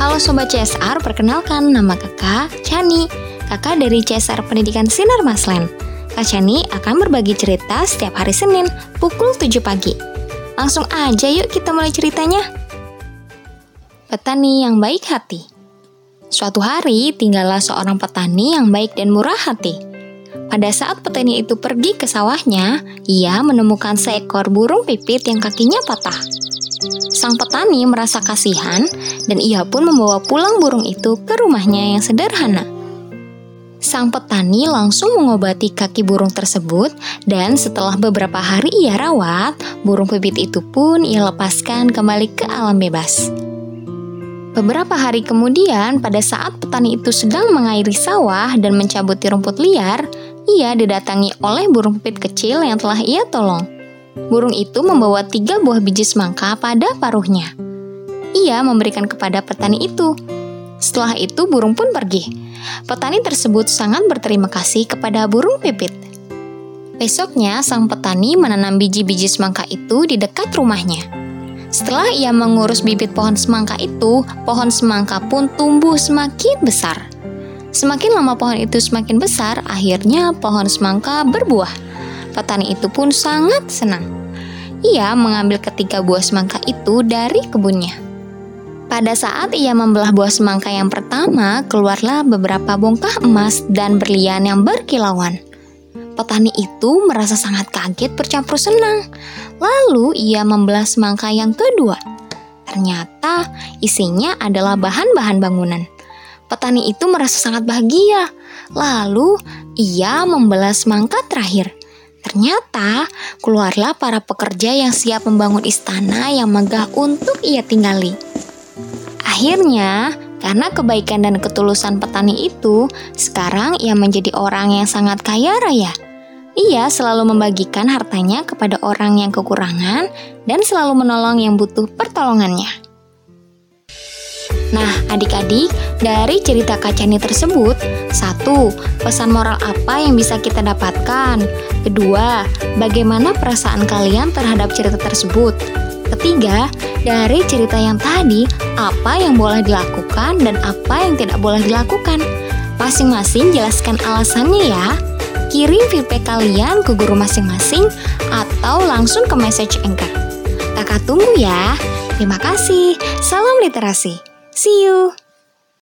Halo Sobat CSR, perkenalkan nama kakak Chani. Kakak dari CSR Pendidikan Sinar Maslen. Kak Chani akan berbagi cerita setiap hari Senin pukul 7 pagi. Langsung aja yuk kita mulai ceritanya. Petani yang baik hati. Suatu hari tinggallah seorang petani yang baik dan murah hati. Pada saat petani itu pergi ke sawahnya, ia menemukan seekor burung pipit yang kakinya patah. Sang petani merasa kasihan dan ia pun membawa pulang burung itu ke rumahnya yang sederhana. Sang petani langsung mengobati kaki burung tersebut dan setelah beberapa hari ia rawat, burung pipit itu pun ia lepaskan kembali ke alam bebas. Beberapa hari kemudian, pada saat petani itu sedang mengairi sawah dan mencabuti rumput liar, ia didatangi oleh burung pipit kecil yang telah ia tolong. Burung itu membawa tiga buah biji semangka pada paruhnya. Ia memberikan kepada petani itu. Setelah itu burung pun pergi. Petani tersebut sangat berterima kasih kepada burung pipit. Besoknya sang petani menanam biji-biji semangka itu di dekat rumahnya. Setelah ia mengurus bibit pohon semangka itu, pohon semangka pun tumbuh semakin besar. Semakin lama pohon itu semakin besar, akhirnya pohon semangka berbuah. Petani itu pun sangat senang. Ia mengambil ketiga buah semangka itu dari kebunnya. Pada saat ia membelah buah semangka yang pertama, keluarlah beberapa bongkah emas dan berlian yang berkilauan. Petani itu merasa sangat kaget bercampur senang. Lalu ia membelah semangka yang kedua. Ternyata isinya adalah bahan-bahan bangunan. Petani itu merasa sangat bahagia. Lalu ia membelah semangka terakhir. Ternyata keluarlah para pekerja yang siap membangun istana yang megah untuk ia tinggali. Akhirnya, karena kebaikan dan ketulusan petani itu, sekarang ia menjadi orang yang sangat kaya raya. Ia selalu membagikan hartanya kepada orang yang kekurangan dan selalu menolong yang butuh pertolongannya. Nah, adik-adik, dari cerita kacani tersebut, satu, pesan moral apa yang bisa kita dapatkan? Kedua, bagaimana perasaan kalian terhadap cerita tersebut? Ketiga, dari cerita yang tadi, apa yang boleh dilakukan dan apa yang tidak boleh dilakukan? Masing-masing jelaskan alasannya ya. Kirim feedback kalian ke guru masing-masing atau langsung ke message Anchor. Kakak tunggu ya. Terima kasih. Salam literasi. See you.